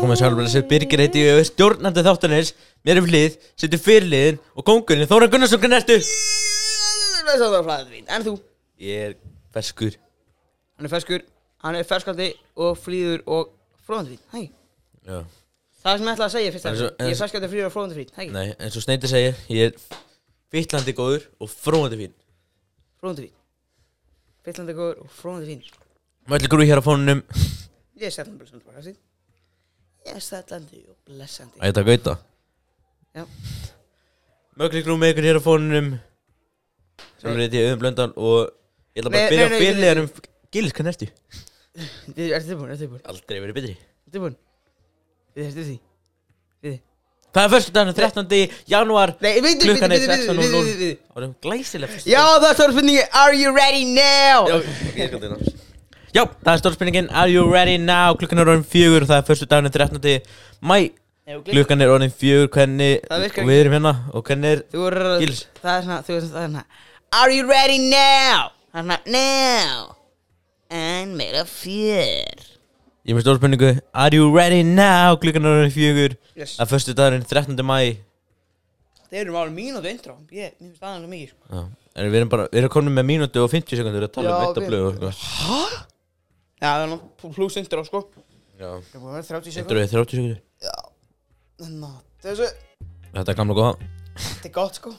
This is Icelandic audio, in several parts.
komið sjálfur Birgir heiti ég er stjórnandi þáttanins Mér er flið, setja fyrirliðin og kóngurinn Þóra Gunnarsson flæðið mín, en þú? Ég er ferskur. Hann er ferskur, hann er ferskandi og flýður og fróðandi fín, hæ? Já. Það er sem ég ætlaði að segja fyrst En Ég er ferskandi, flýður og fróðandi fín, hæ? Nei, eins og Sneiti segir Ég er fittlandi góður og Fróðandi fín Fyllandi góður og fróðandi fín Mölli grúi hér á fónunum Ég er Ég er sætlandi og blessandi. Ætta gauta? Já. Grúi með ykkur hér á fónunum Sjálfur heiti ég auðum blöndan Og ég ætla bara að byrja nei, á nei, fyrirliðanum. Gils, hvað næstu? Þið ertu tilbúin, ertu tilbúin, Aldrei verið betri. Ertu tilbúin Þið ertu því? Þið. Það er fyrstu daginn 13. janúar. Nei, við, við, Klukkan er við, við, við, 16.00 við, við Það er glæsileg fyrstu Já, það er stór spurningi Are you ready now? Já, ég skal þetta Já, það er stórspurningin Are you ready now? Klukkan er orðin fjögur það er fyrstu daginn 13. mæ Klukkan er orðin fjögur Hvernig við erum hérna Og hvernig er Þú er Gils. Það er svona, þú veist, það er svona Are you ready now? Það er svona, now En meira fjör Ég með stórspurningu Are you ready now? Klukkan er orðin fjögur Yes Það er fyrstu daginn 13. mæ Þeir eru máli mínútu intro Ég, finnst aðeins mikið sko. En við erum bara Við erum komin með mínútu og 50 sekundur að tala um eitt og við- blöð og eitthvað Já, það er nú pluss intro, sko. Já. Það er búin að vera 30 Þetta sekund er 30 sekundur Já. Ná, þessu Þetta er gamla góða. Þetta er gott, sko.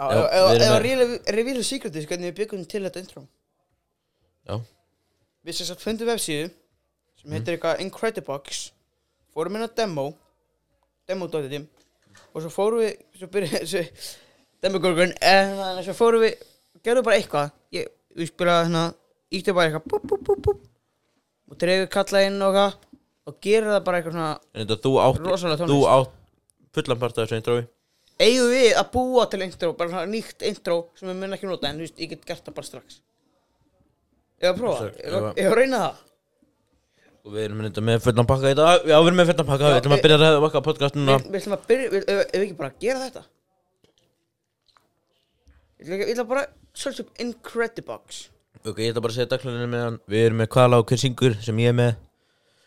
Já, Já, við erum að með- revíla secretis hvernig við byggum til þetta intro. Já. Við sem sagt fundum vefsíðu sem Mhm. heitir eitthvað Incredibox. Fórum inn á demo demo.dim og svo fórum við svo byrjuði þessu demogorgon en þannig svo fórum við gerðum bara eitthvað. Ég, við spila hérna ítti bara eitthvað búp, búp, búp, búp, og dreifum kalla inn og eitthvað og gerir það bara eitthvað svona En þetta þú átt Rosalega Þú tónlist. átt fullan part af þessu intrói eigum við að búa til intro bara svona nýtt intro sem við mun ekki nota en þú veist, ég get gert það bara strax. Ég var að prófa, Svo- ég var að- ég var að reyna það. Og við erum þetta með fullan pakka í dag. Já, við erum með fullan pakka. Já, Við ætlum að við- byrja að ræða okkar podcast núna. Við, við ætlum að byrja, við, ef, ef við ekki bara gera þetta. Ég ætla, ekki- ég ætla bara að search up Incredibox Ok, ég ætla bara að segja dagkluninu með hann. Við erum með hvala og hver syngur sem ég er með.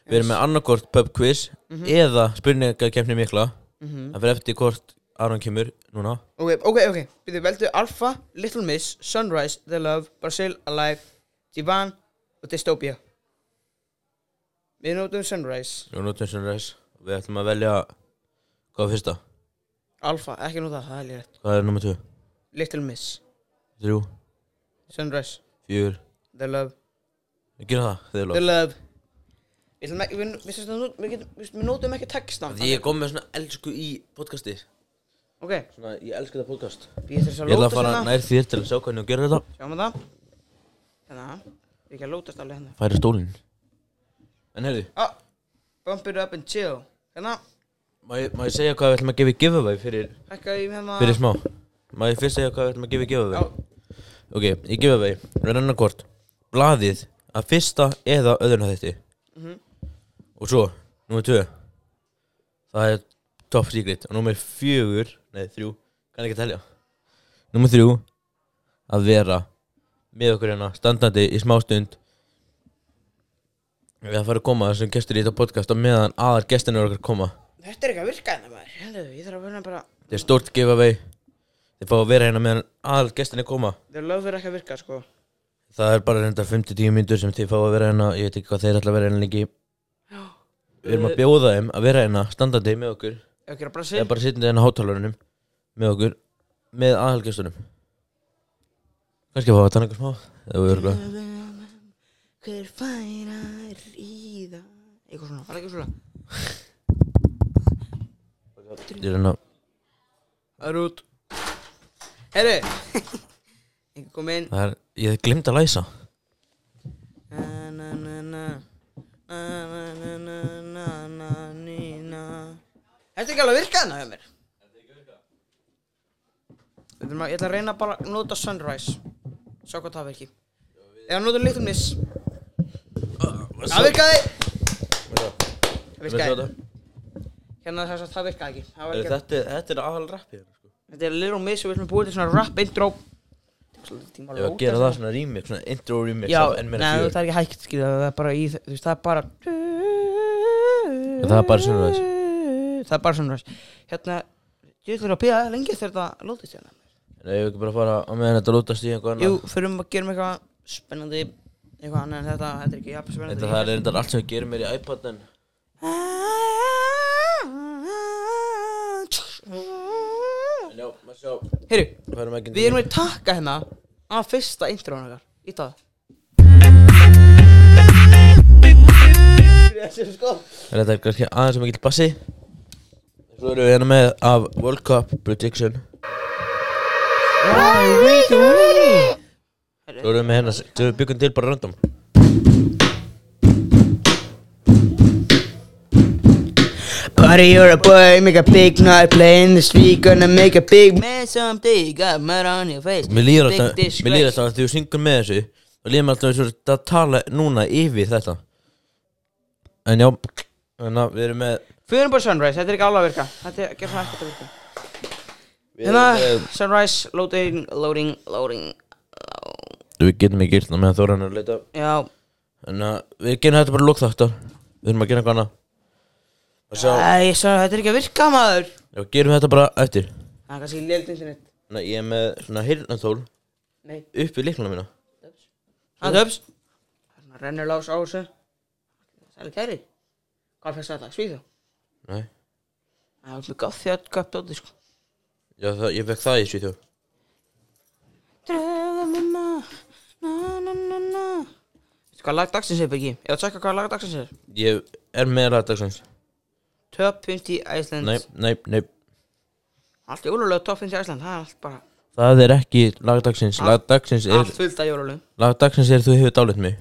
Við erum með annarkort pub quiz Eða spurningakefni mikla. Mhm. Það fyrir eftir hvort Aron kemur núna. Ok, ok, ok. Við veldu Alpha, Little Miss, Sunrise, The Love, Brazil, Alive, Divan og Dystopia. Við notum Sunrise. Við notum Sunrise. Við ætlum að velja Hvað er fyrsta? Alpha, ekki nota það, það er létt. Hvað er nummer 2? Little Miss, 3, Sunrise, 4 The Love, Við gerum það Þið er The Love. Við, ætlum ekki- við, við, við, við, getum- við, við notum ekki textan Því ég kom með svona elsku í podcasti. Ok, Svona ég elsku það podcast. Við þess að Ég ætla að lótast fara hérna. nær þér til að sjá hvernig þú gerir þetta. Sjáum við það. Hérna. Við ekki að lótast alveg hérna. Færi stólinn. En heyrðu. Ah, Bump it up and chill. Hérna. Má ég, má ég segja hvað við ætlum að gefa í giveaway fyrir, Hækka í hérna. fyrir smá? Má ég fyrst segja hvað við ætlum að gefa í giveaway? Ok, í giveaway Við erum annarkort Blaðið að fyrsta eða öðruna þetta Mhm. Og svo, númer tvö. Það er top secret. Og númer fjögur, nei þrjú Kann ekki telja. Númer þrjú Að vera með okkur hérna Standandi í smá stund. Við að fara að koma þessum gestur í þetta podcast Og meðan aðar gestinur okkar koma. Þetta er ekki að virka hérna maður. Heldur, ég þarf að vera bara Þetta er stórt giveaway Þið fá að vera hérna meðan aðal gestinni koma. Þeir lög fyrir ekki að virka sko. Það er bara reynda 5-10 myndur sem þið fá að vera hérna. Ég veit ekki hvað þeir ætla að vera hérna lengi. Við erum að bjóða þeim að vera hérna standandi með okkur. Ef ekki að bara Eða bara sitjandi hérna á hátalarunum Með okkur Með aðalgestunum. Kannski að fá að tanna eitthvað smá Eða við erum Hver fær að ríða? Eitthvað svona, var það ekki svona. Er hérna. Það er út Herri. Ekki kom inn. Það er Ég glimt að læsa. Na na na na. Na na na na na na ní, na. Þetta er ekki alveg að virka hérna hjá mér? Þetta er maður, ég ætla að reyna bara að nota Sunrise. Sjá hvað það virki. Eða nota Little Miss. Það virkaði. Það virkaði. Hérna þess að það virkaði ekki. Það var ekki Þetta er- þetta er aðal rappið. Þetta er Little Miss og við ætlum að búið til svona rap intro. Að Ég var að gera það svona remix Svona intro remix Já, neða, það er ekki hægt skilja, það er bara í, þú veist, það er bara Það er bara Sunrise. Það er bara Sunrise Hérna, ég ætlum að býða lengi þegar þetta lótist hérna. Nei, ég vil ekki bara fara á meðan þetta lútast í einhver Jú, fyrir að gera eitthvað spennandi Eitthvað annað en þetta, þetta er ekki jafn spennandi. Þetta það er reyndar allt sem við gerum mér í iPad Heyru, Við erum að taka hérna Af fyrsta introðan okkar. Í það þetta er kannski aðeins sem ekki bassi. Svo erum við hérna með af World Cup Prediction. Svo erum við með hérna við byggum til bara random Party, you're a boy, make a big night Play in the street, gonna make a big man someday. Got mud on your face. Mér líður Big alltaf, disgrace. mér líður alltaf að þú syngur með þessu. Þá líður mér alltaf eins og þetta að tala núna yfir þetta. En já, þannig að við erum með Fyrir bara Sunrise, þetta er ekki alveg að virka. Þetta er ekki svona ekkert að virka. Hérna, Sunrise, loading, loading, loading. Við getum ekki gert það meðan Þóran er að leita. Já, Þannig að við gerum þetta bara lókþáttar Við erum að gera eitthvað annað Æ, ég sagði þetta er ekki að virka maður. Já, gerum þetta bara eftir. Það er kannski lélt internet Þannig að ég er með svona heyrnatól Nei, upp við líknuna mína. Það er töps Það rennur lás á þessu. Það er kæri. Hvað fyrst þetta? Svíðu? Nei, Það er með gátt því að göpt átti sko. Já, það, ég fekk það í Svíþjóð. Draga mamma Na na na na. Veistu hvað lag dagsins er Birgi? Ég að tjekka hvað lag dagsins er. Ég er með ræðdagsins Top 50 Iceland. Nei, nei, nei. Allt jólulega top 50 Iceland Það er allt bara Það er ekki lagdagsins Allt- Lagdagsins er, Allt fullt af jólulega lagdagsins er þú hefur dálit mig.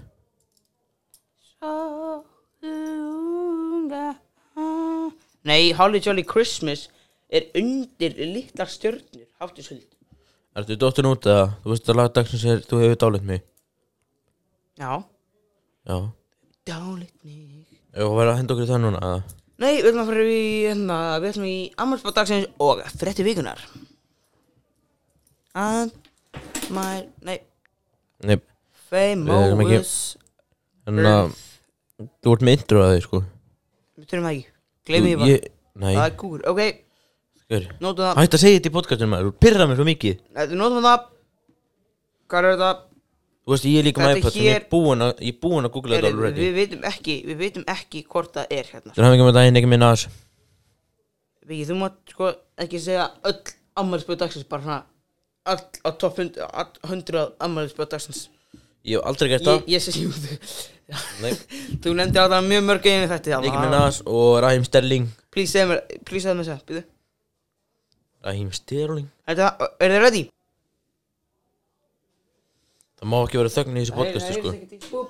Nei, Holly Jolly Christmas er undir litlar stjörnur Háttusöld Ertu dóttin út eða? Þú veist að lagdagsins er þú hefur dálit mig. Já. Já. Dálit mig. Ég var að henda okkur í það núna eða? Nei, við ætlum að fara í hérna, við ætlum í ammálspáð dagsins og frétti vikunar And my, nei, Nei, famous en að Þú ert með intro að þig sko. Við þurfum það ekki, gleymið ég bara. Ég- Nei, Það er kúkur, ok, hver? Nótum það. Hætt að segja þetta í podcastinu maður, þú pyrrar mér svo mikið. Þetta nótum það. Hvað er þetta? Þú veist, ég er líka með iPad ég hér- ég er búinn að googla þetta already. Við vitum ekki, við vitum ekki hvort það er hérna. Þú hafði ekki með daginn ekki með nas. Viki, þú mátt sko ekki segja öll ammálspáð dagsins bara svona All á topp 100 ammálspáð dagsins. Ég hef aldrei gert Ég, það. ég sé jú Nei, Þú nefndi á það mjög mörg einu þetta ekki með nas og Raheem Sterling. Please segja mér, please segja mér þess að, Raheem Sterling. Er þið ready? Það má ekki vera þögn í þessu podcastu sko. sko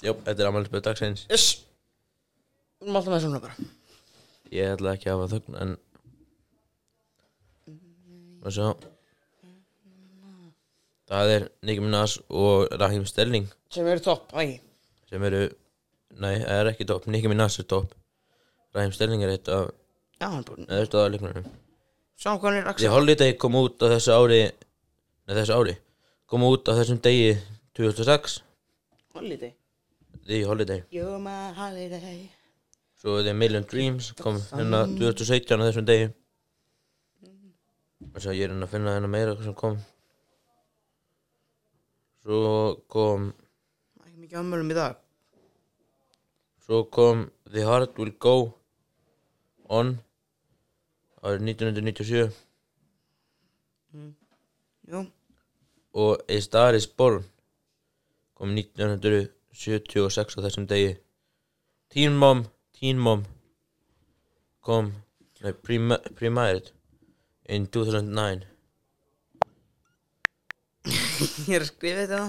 Jó, þetta er ammælisböð dagsins. Yes. Við erum alltaf með svona bara. Ég ætla ekki að hafa þögn en Og svo. Það er Nicki Minaj og Raheem Sterling. Sem eru topp, ægi sem eru Nei, það er ekki topp, Nicki Minaj er topp Raheem Sterling er eitt af Já, hann er búinn. hann er The Axel Holiday kom út á þessu ári Nei, þessu ári. Kom út á þessum degi 2006 Holiday. The Holiday. You're my holiday. Svo The Million Dreams kom hérna 2017 á þessum degi. Og svo ég er hérna að finna hérna meira sem kom. Svo kom Ekki mikið ammölum í dag. Svo kom The Heart Will Go On árið 1997 Jú. Og A Star Is Born kom 1976 á þessum degi. Teen Mom Teen Mom kom nei, prem Premiered in 2009 Ég er að skrifa þetta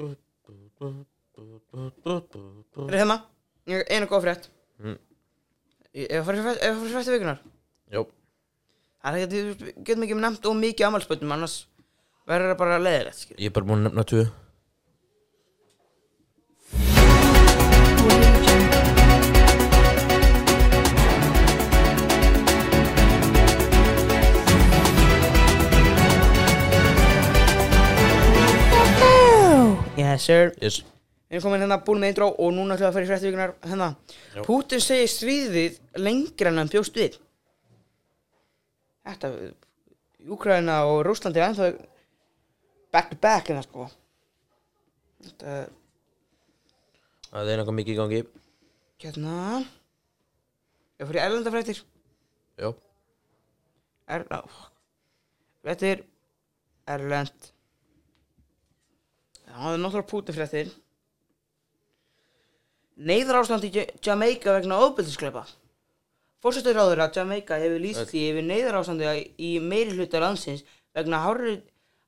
Er það hérna? Ég er einu góð frétt Mm. Ef að fara í frétti vikunar Jó Það er ekki, við getum ekki nefnt of mikið ammálspötum annars verður það bara leðilegt skil Ég er bara búinn að nefna tvö sir Yes Við erum komin hérna búin með intro og núna ætlum við að fara í fréttuvíkunar hérna. Já. Putin segir stríðið lengra en hann bjóst við. Þetta, Úkraina og Rúslandi er ennþá back to back hérna sko. Þetta, Það er eitthvað mikið í gangi hérna, ég fyrir erlenda fréttir. Já Er, á, fréttir, erlend. Það er náttúrulega Putin fréttir. Neyðar ástand í Ja- Jamaica vegna ofbeldiskleipa. Fórsetur ráður að Jamaica hefur lýst því yfir neyðar ástandi í meiri hluta landsins vegna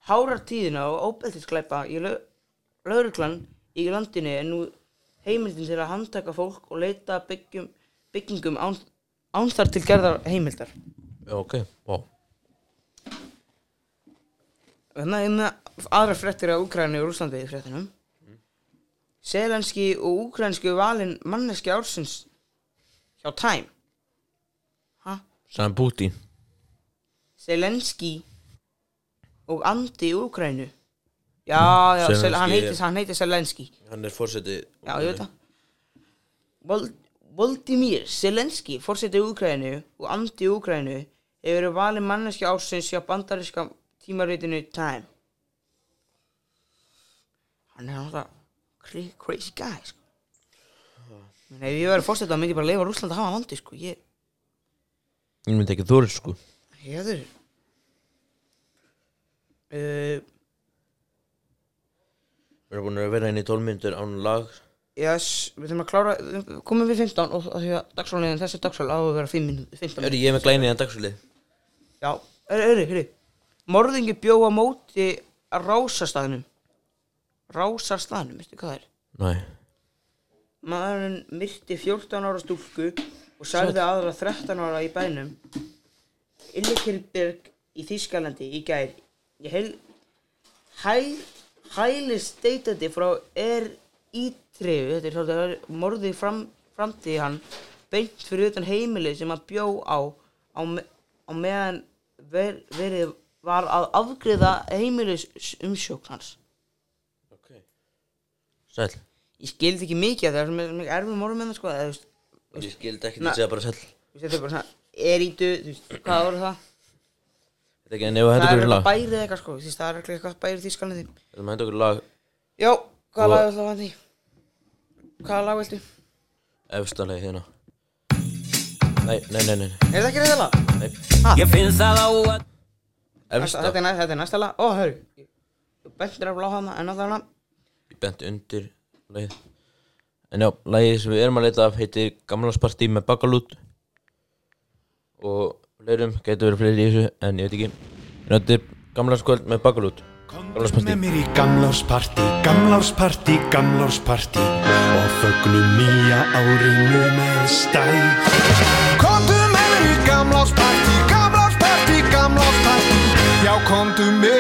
hárar, tíðina og ofbeldiskleipa í lauruglan í landinu er nú heimildin til að handtaka fólk og leita byggjum, byggingum án, án þar til gerðar heimildar. Ok, wow Þannig með aðra fréttir af Úkræni og Rúslandi í fréttinum. Selenski og úkrænsku valin manneski ársins hjá Time. Ha? Sæðan Putin Selenski og Andi í Úkrænu. Já, já, Sel, hann, er- heitir, hann heitir Selenski. Hann er fórsetið Já, ég veit það. Vol Voldimir Selenski, fórseti Úkrænu og Andi í Úkrænu hefur verið valin manneski ársins hjá bandaríska tímaritinu Time. Hann er náttúrulega cra- crazy guy, sko. Men ef ég verið fórseti þá myndi ég bara leifa Rúsland að hafa landi, sko. Ég, Ég myndi ekki þóri, sko ég hefur. Uh, Við erum búin að vera inn í 12 myndur án lag yes, við þurfum að klára, komum við 15 og af því að dagsfráliðin þessi dagsfráli á að vera 5 mínútur, 15 Er ég með glæni en dagsfjöli? Já, er, er, er, Morðingi bjó á móti rásastæðnum Rásastæðnum, veistu hvað það er? Næ Maðurinn myrti 14 ára stúlku og sagði aðra 13 ára í bænum Illekirberg í Þýskalandi í gær. Ég heil hæ, hæli steitandi frá er ítriðu þetta er svolítið morðið fram, framtíði hann beint fyrir utan heimili sem hann bjó á á, me, á meðan ver, verið var að afgriða heimilis umsjókn hans Sæl ég skildi ekki mikið af það það er sem erfum morðum með það sko eða, þú veist, Ég skildi ekki Na- að segja bara sæl þú veist, þetta er bara svona erítu, þú veist, hvað voru það? Þetta er ekki en ef það þetta er er eitthvað lag. bærið eitthvað sko, þú veist, það er eitthvað bærið þýskalandi Þetta er hendur okkur lag. Já, hvaða Og- lag ætlaðu að því? Hvaða lag viltu? Efstalegi hérna. Nei, nei, nei, nei, Er það ekki reyða lag? nei. Ég finn það á að Þetta, Efsta. þetta, er, næ- þetta er næsta lag. Ó, hörru Þú bentir að blá hana en að benti undir lagið. En já, lagið sem við erum að leita af heitir Gamlarsparti með Bakalút. Og fleirum getur verið fleiri í þessu En ég veit ekki. En þetta er Gamlarskvöld með Bakalút. Gamlarsparti Með mér í gamlársparti, gamlársparti, gamlársparti Og fögnum nýja árinu með stæl. Komdu með mér í gamlársparti, gamlársparti, gamlársparti Já, komdu með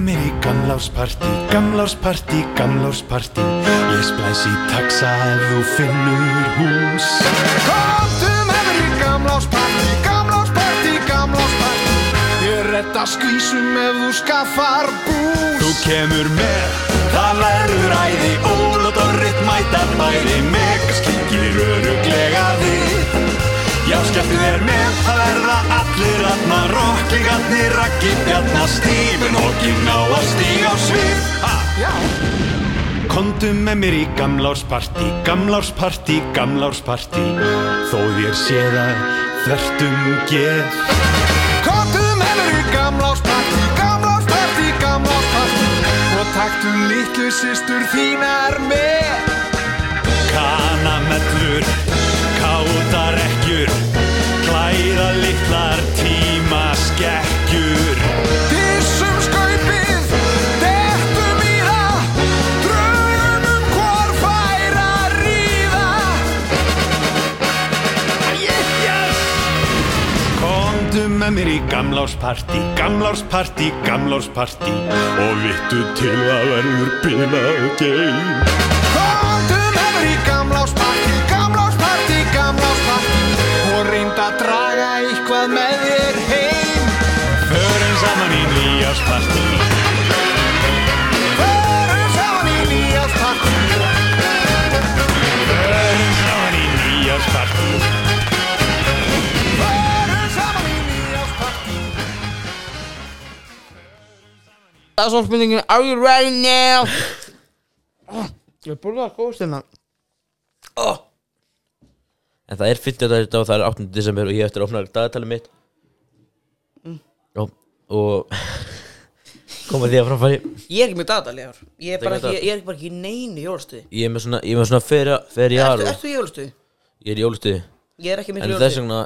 með mér í gamlársparti, gamlársparti, gamlársparti Ég splæs í taxa ef þú finnur hús. Komdu með mér í gamlársparti, gamlársparti, gamlársparti Ég redda skvísum ef þú skaffar bús. Þú kemur með, það verður æði. Ól og dorrit mæta bæði Megaskingir öruglega við Já, skemmtu þér með að verða allir aðna Rocklingarnir, raggi, bjarna, stífun Hókin á að stíga á svið. Ha, Já. Komdu með mér í gamlársparti, gamlársparti, gamlársparti Þó þér sé það þvertum geð. Komdu með mér í gamlársparti, gamlársparti, gamlársparti Og taktu litlu systur þínar með. Kanamellur, kátarekkjur Klæða litlar tímaskekkjur Dissum skaupið, dettum í það Drögum um hvor fær að ríða Yes! gamlársparti, gamlársparti, gamlársparti og vittu til að verður bilað geim. Það er svona spurningin Are you ready now? Oh, Ég er búin að góð stundan oh. En það er 50 dagar í dag og það er 8. desember og ég eftir að opna dagatalið mitt. Já, og koma því að framfæri Ég er ekki með ár. Ég er Það bara ekki ekki, ég er ekki bara ekki í neinu jólastuði. Ég er með svona, ég er með svona fyrir, fyrir Ertu, ertu í jólastuði? Ég er í jólustuði Ég er ekki með vegna,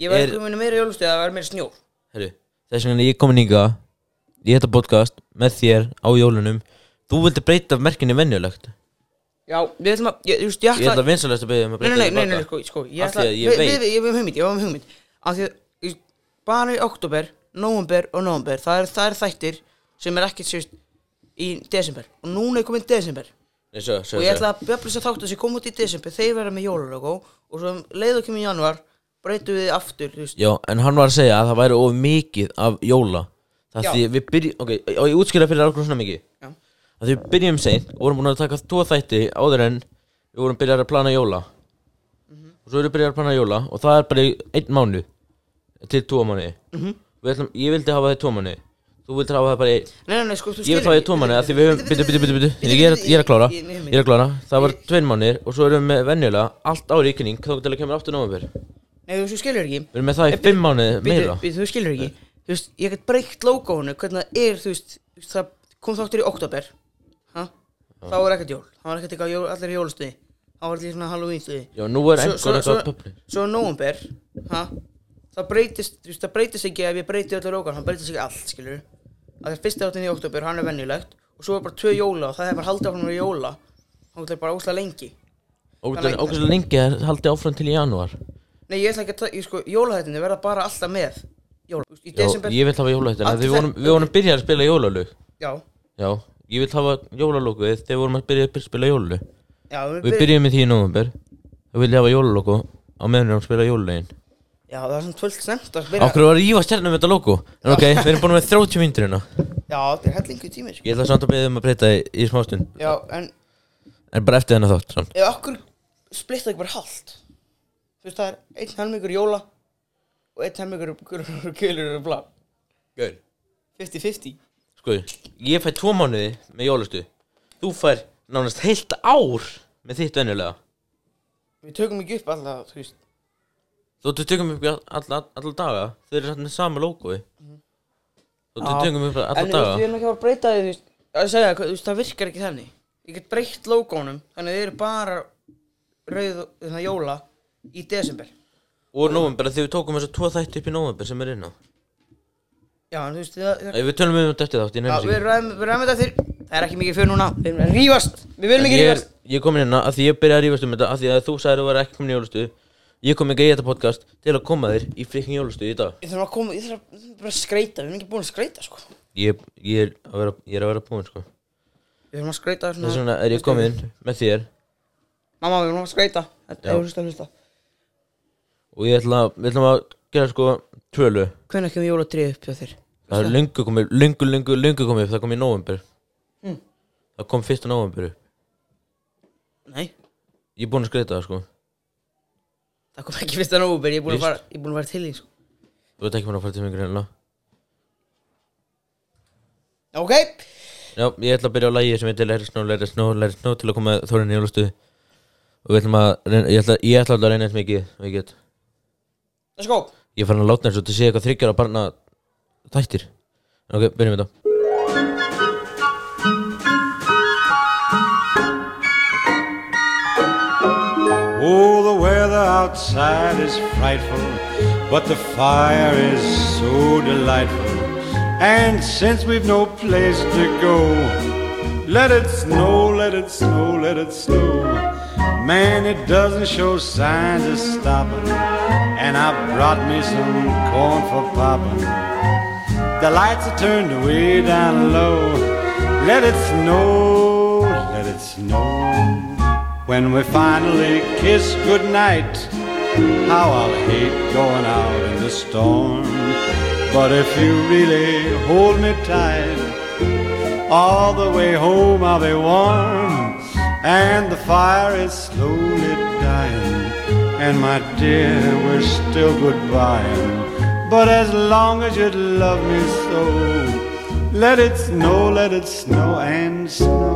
Ég var ekki með meira jólastuði að það var meira snjór. Herru Þess vegna ég komin ynga Í þetta podcast með þér á jólunum. Þú vildi breyta merkinni venjulegt. Já, við ætlum að Ég, just, ég Ég ætla ætla að vinsalast að beðja um að Nei, breyta nei, nei, nei, nei, sko, sko Ég Af ætla því að ég við- veit. við- við- Ég með hugmynd, ég með hugmynd. Af því að ég- bara í oktober, november og november Það er, það er þættir sem er ekkert sérst í desember. Og núna er komin desember. Nei, svo, svo, Og ég svo. ætla að bjöfla þess að þáttu sem kom út í desember Þeir verða með jólalögó Og svo um leið og kemur í januar Breytum við aftur, þú veist. Já, en hann var að segja að það væri of mikið af jóla Það því við byrjum, ok, og ég útskýra fyrir okkur svona mikið. Já. að því við byrjum seint og vorum búin að taka tvo þætti áður en við vorum byrjað að plana jóla. Mhm. og svo erum við byrjað að plana jóla og það er bara í einn mánu til tvo mánu Mhm. ætlum, ég vildi hafa það í tvo mánu þú vildi hafa það bara í Nei, nei, nei, sko, þú ég vil hafa það í tvo mánu að því við höfum byttu, byttu, byttu, byttu ég er, ég er að klára. Ég- er að klára. Það var tvein mánir og svo erum við með venjulega allt ári í kynning þá til að kemur aftur nóvember. Við Nei, þú skilur ekki. Erum með það í fimm mánu meira. Býtu, þú skilur ekki Þú veist, ég get breykt logoinu Hvernig það er, þú veist Það kom þáttur í oktober ha? Þá var ekkert jól Það var ekkert eitthvað jól, allir í jólastuði. Það var allir svona Halloween stuði já, nú er svo- eitthvað pöpli Svo í november ha? Það breytist, þú veist, það breytist ekki ef ég breyti öllu logoinu Það breytist ekki allt, skilur Það er fyrsta áttin í oktober, hann er venjulegt Og svo er bara tvö jóla og það er bara haldið áfram með jóla. Það er bara óslega lengi. Ógæslega lengi. er haldið áfram til í janúar? Nei, ég ætla ekki að sko, jólahættinni verða bara alltaf með Jóla, í desember. ég vil hafa jólalögin Allt Við vorum, þetta- við vorum byrjað að spila jólalög. Já, Já, ég vil hafa jólalögu Þegar við vorum að byrja að spila jólalög. Já, við, byrjum með því í november Þá vil ég hafa jólalögu á meðan við erum að spila jólalögin. Já, það er svona tvöld snemt að byrja Ákveður var að rífa stjarnum með þetta logo En ok, við erum búin með 30 myndir hérna. Já, þetta er hellingu tími sko. Ég ætla samt að beðið um að breyta í, í smástund Já, en En bara eftir þennan þátt samt. ef okkur splitta ekki bara hálft Þú veist, það er einn helmingur jóla Og einn helmingur gulur og blá Gaur. 50-50 Sko, ég fæ tvo mánuði með jólastu. Þú fær nánast heilt ár með þitt venjulega. Við tökum ekki upp alltaf, þú veist. Þú þú tökum upp alla, alla daga. Þau eru satt með sama logoi Þú þú Já. tökum upp alla En þú veist, daga við erum ekki að fara að breyta því, þú veist. Að segja, þú veist, það virkar ekki þannig. Ég get breytt logonum Þannig að þið eru bara rauð, þannig jóla Í desember Og november, þegar við tókum þess að tvo þætti upp í november sem er inn á. Já, en þú veist, það, Æ, Við tölum við um þetta þátt, ég Já, nefnir við sig ræðum við ræðum þetta þér Það er ekki mikið fyrir núna Við erum að rífast Við viljum ekki Ég er, rífast. ég er komin hérna að því ég byrjaði að rífast um þetta að því að þú sagðir að þú var ekki komin í jólustu Ég kom ekki í þetta podcast til að koma þér í frikkin jólustu í dag. Ég þarf að koma Ég þarf að, ég þarf bara að skreita Við erum ekki búin að skreita sko. Ég, ég, er, að vera, ég er að vera búinn sko. Við þurfum að skreita Þess vegna er ég komin með þér. Mamma, við þurfum að skreita Þetta Já. er hlusta hlusta Og ég ætla, við ætlum að gera sko tvölu Hvenær kemur jólatrið upp hjá þér? Það er löngu komið, löngu, löngu, löngu komið upp, það kom í november Mm. Það kom fyrsta november upp. Nei. Ég er búinn að skreita það sko. Það kom ekki fyrsta nóvubur Ég er búin að Víst. fara Ég er búin að fara til því sko. Þú veit ekki maður að fara til mingur hérna. Ok. Já, ég ætla að byrja á lægi sem heitir Let it snow, let it snow, let it snow til að koma þórin í jólustu Og við ætlum að, reyna, ég ætla, ég ætla alltaf að reyna eins mikið og ég get Let's go Ég farin að láta eins og til að sé eitthvað þryggjara barna þættir Ok, byrjum við þetta Oh, the weather outside is frightful, but the fire is so delightful. And since we've no place to go, let it snow, let it snow, let it snow. Man, it doesn't show signs of stopping. And I brought me some corn for popping. The lights are turned way down low. Let it snow, let it snow. When we finally kiss goodnight, how I'll hate going out in the storm. But if you really hold me tight, all the way home I'll be warm. And the fire is dying. And my dear, we're still goodbying. But as long as you love me so, let it snow, let it snow and snow.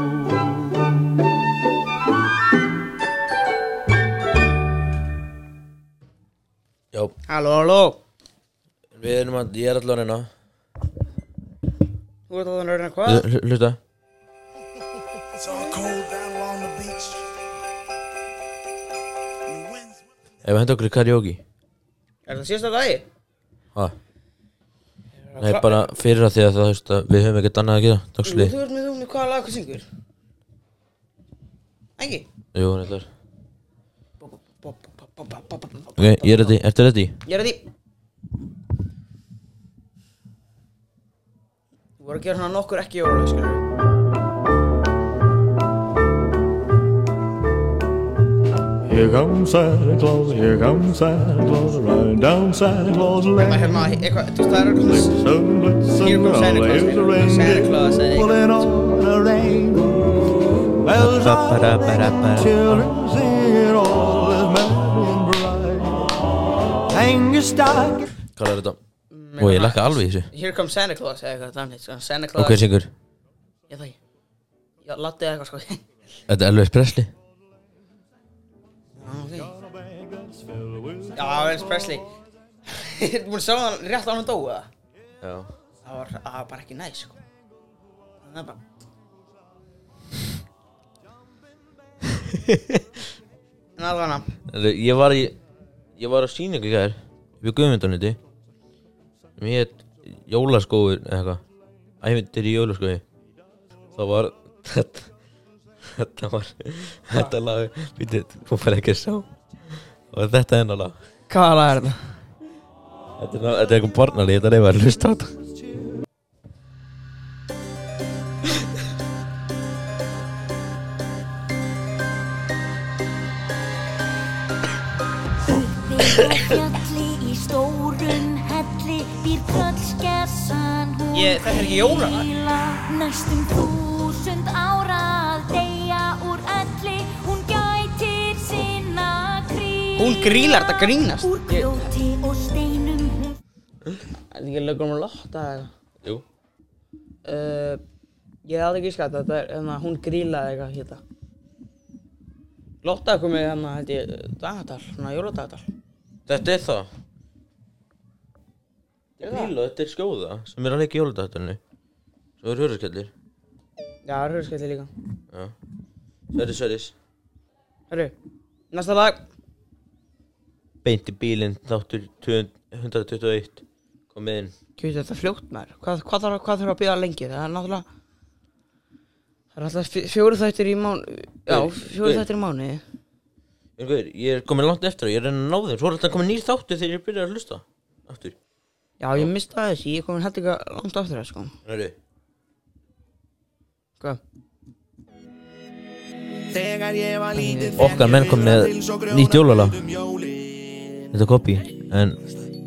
Halló, halló við erum að, ég er allavega að reyna Þú ert að það að reyna hvað? Hlu- hlu- Hlusta Ef við henda okkur í karaoke Er það síðasta lagi? Ha? Nei, bara fyrir að því að það, þú veist, að við höfum ekkert annað að gera Þú ert með þú með hvaða lag hvað syngur? Ekki? Jú, þetta er Ok, ég er ready, ertu ready? er að því Þú voru að gera svona nokkur ekki jóla, skilur Here comes Santa Claus, here comes Santa Claus, riding down Santa Claus Lane. hérna, eitthvað, þú veist, það er eitthvað Here comes Santa Claus, here's a Santa Claus, eh, pulling on a rainbow. Bells are ringing, children singing, all Hvað er þetta? Og ég lakka alveg í þessu. Here comes Santa Claus, eða eitthvað þannig, sko, Santa Claus Og hver syngur? Ég það ekki. Já, lattu eitthvað, sko. Þetta er Elvis Presley. Já, Elvis Presley. Þú múin að sjá hann rétt á hann dó, eða? Já. Það var, það var bara ekki næs, sko. Það er bara En alveg hana Ég var í Ég var á sýningu í gær Við Guðmyndaniti Mér heit Jólaskóður eða eitthvað. Ævindir í jólaskóði Það var Þetta Þetta var Þetta lag Býtið Þú fær ekki að sjá. Og þetta er hennar lag Hvaða lag er þetta? Þetta er, eitthvað barnali Þetta er eitthvað að Ég- þetta er ekki jólalag. Næstum þúsund ára að deyja úr elli. Hún gætir sinna krí Hún grílar, þetta grínast. Úr Ég- grjóti og steinum. Hún Er þetta ekki lögum að lotta eða? Jú. Uh, ég hafði ekki skat þetta er hérna hún grílaði eitthvað hérna. Lotta komið hérna held ég dagatal, svona jóladagatal Þetta er það Það? Bíla, þetta er skjóða Sem er að leika í jóladagtarinu Svo er hörðskellir Já, það er hörskætti líka. Já. Sveris, sveris Hörru, næsta lag. Beint í bílinn Þáttur 121 Komið inn. Kjöld þetta fljótt maður. Hvað, hvað, þarf, að bíða lengi? Það er náttúrulega Það er alltaf fjó- fjóru þættir í mánu Já, fjóru þættir í mánu ég er komin langt eftir og ég er að ná þeim. Svo er alltaf komin nýr þáttur þegar ég byrja að hlusta. Aftur Já, ég misti það þessi, ég er komin heldur ekki langt aftur það sko. Næri Hvað? Okkar menn kom með nýtt jólalag Þetta er copy En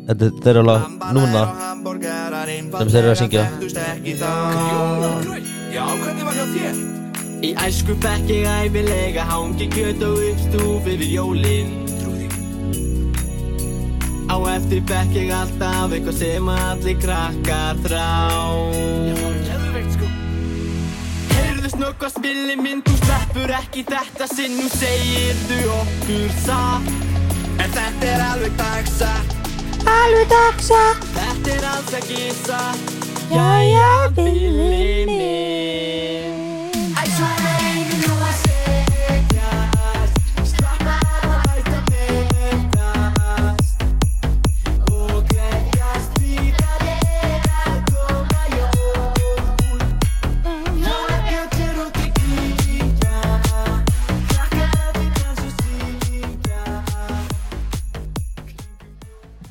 þetta er þeirra lag núna Sem þeir eru að syngja Í æsku fekk ég æfilega hangi kjöt og uppstúf yfir jólin eftir fekk ég alltaf eitthvað sem allir krakkar þrá. Sko. Heyrðu snöggva spilli minn, þú sleppur ekki þetta sinn. Nú segirðu okkur satt. En þetta er alveg dagsatt Alveg dagsatt Þetta er alls ekki satt. Jæja, billi minn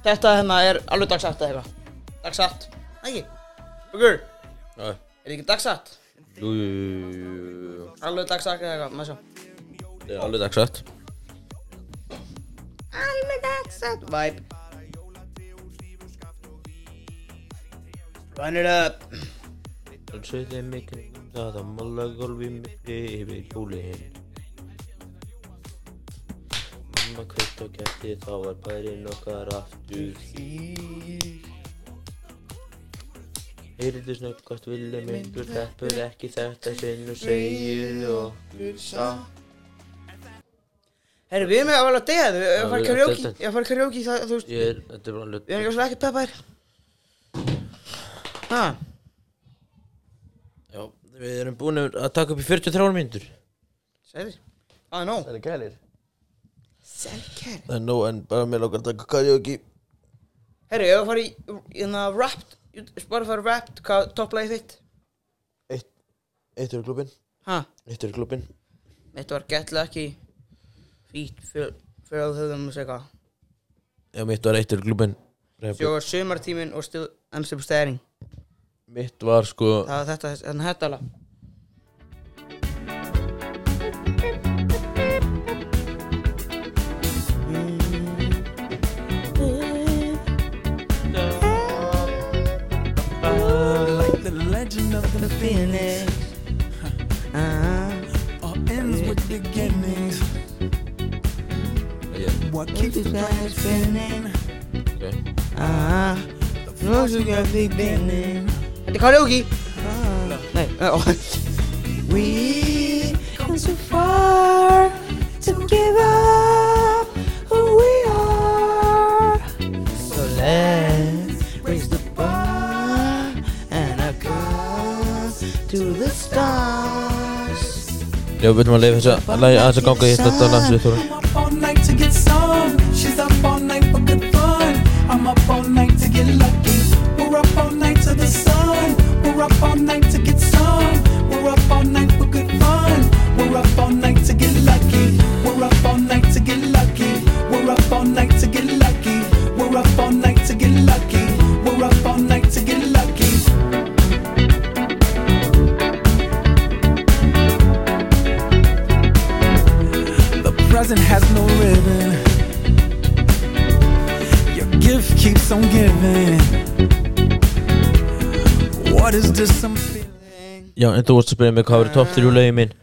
Þetta hérna er alveg dagsatt eða eitthvað. Dagsatt. Ekki Bugur Já, Er þetta ekki dagsatt? jú, jú, jú, jú, jú. Alveg dagsatt eða eitthvað Maður sjá. Það er alveg dagsrætt Alveg dagsatt. Vibe. Run it up. Það sveiði mig kringum það að mála gólfi mikli yfir jólin Mamma kveikt og kerti þá var bærin okkar aftur. Heyrðu snöggast villi minn, þú sleppur ekki þetta sinn og segir okkur satt. Herri, við erum með að vel að deyja þau Ég að karaoke þetta- Ég að fara karaoke það, þú veist. Ég er, þetta er bara alveg Við erum ekki ekki peppar Ha? Já, við erum búin að taka upp í 43 mínútur. Sæðir Það er nóg Það er gælir Það er nóg en bara mér lókar að taka karaoke. Herri, ég að fara í Hérna Wrapped Spotify Wrapped Hvað topplagið þitt? Eitt, eitt er klubin Ha? Eitt er klubin Mitt var getlega ekki. Fít Fyrir að höfðum að segja hvað Já, mitt var eitt er klubin Svo var sumartíminn og still And still staring. Mitt var sko Það var þetta Þannig þetta alveg legend of the Phoenix all ends with beginnings. yeah. What keeps the planet spinning? okay. Ah, no sugar big beginning. Þetta er karaoke. Nei, ó. We come so far to give up Já, við veitum að leiða þess að ganga í þetta landsvið en þú vorst að spyrja mig hvað verið topp 3 lögin mín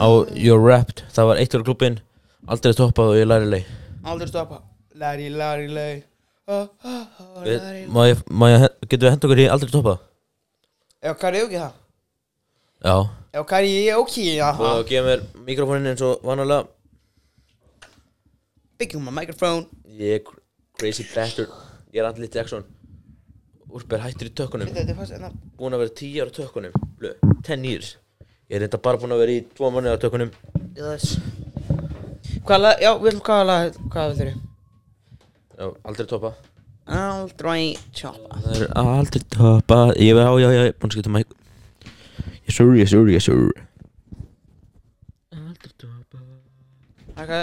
á You're Wrapped Það var eitt var klubin Aldrei toppað og ég læri leið Aldrei stoppa. Læri, læri, læri. Oh, oh, oh, læri. Má ég, má ég, getur við henda okkur í aldrei toppað? Já, karaoke það. Já Já, karaoke, já. Og gefa mér mikrofónin eins og vanalega on my microphone. Ég er cr- crazy bastard Ég er Andli Jackson Úrber hættur í tökkunum er. Búin að vera 10 ára á tökkunum Blö, 10 years Ég er reynda bara búin að vera í 2 mánuði á tökkunum Yes. Hvað lag, já, við viljum hvaða lag, hvað vil þeirri? Já, aldrei toppað Aldrei choppa. Það er aldrei toppað Ég var á, já, já, búin að skipta mæk Yes sir, yes sir, yes sir Aldrei toppað Þakka.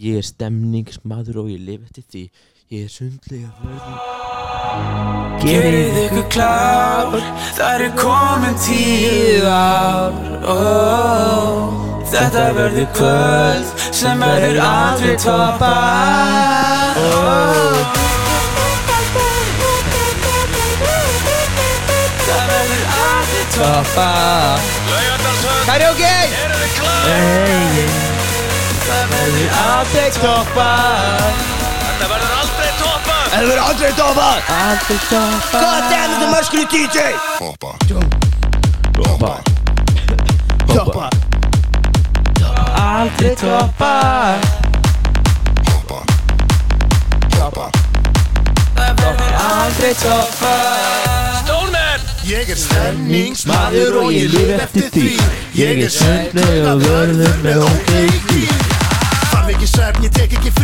Ég er stemningsmaður og ég lifi eftir því Ég er sundlega verður Gerið ykkur klár, það er komin tíð ár. Oh, Þetta verður kvöld sem verður aldrei toppa oh. Það verður aldrei toppa Karaoke! Það verður aldrei toppa Þetta verður aldrei topp Það verður aldrei toppað Aldrei toppa God damn þetta möskuli DJ Hoppa. Toppa Toppa Aldrei toppa Hoppa. Hoppa. Aldrei toppa Ég er stemningsmaður og ég lif eftir því. Ég er sundleg og vörður með ókveiki Þarf ekki svefn, ég tek ekki frí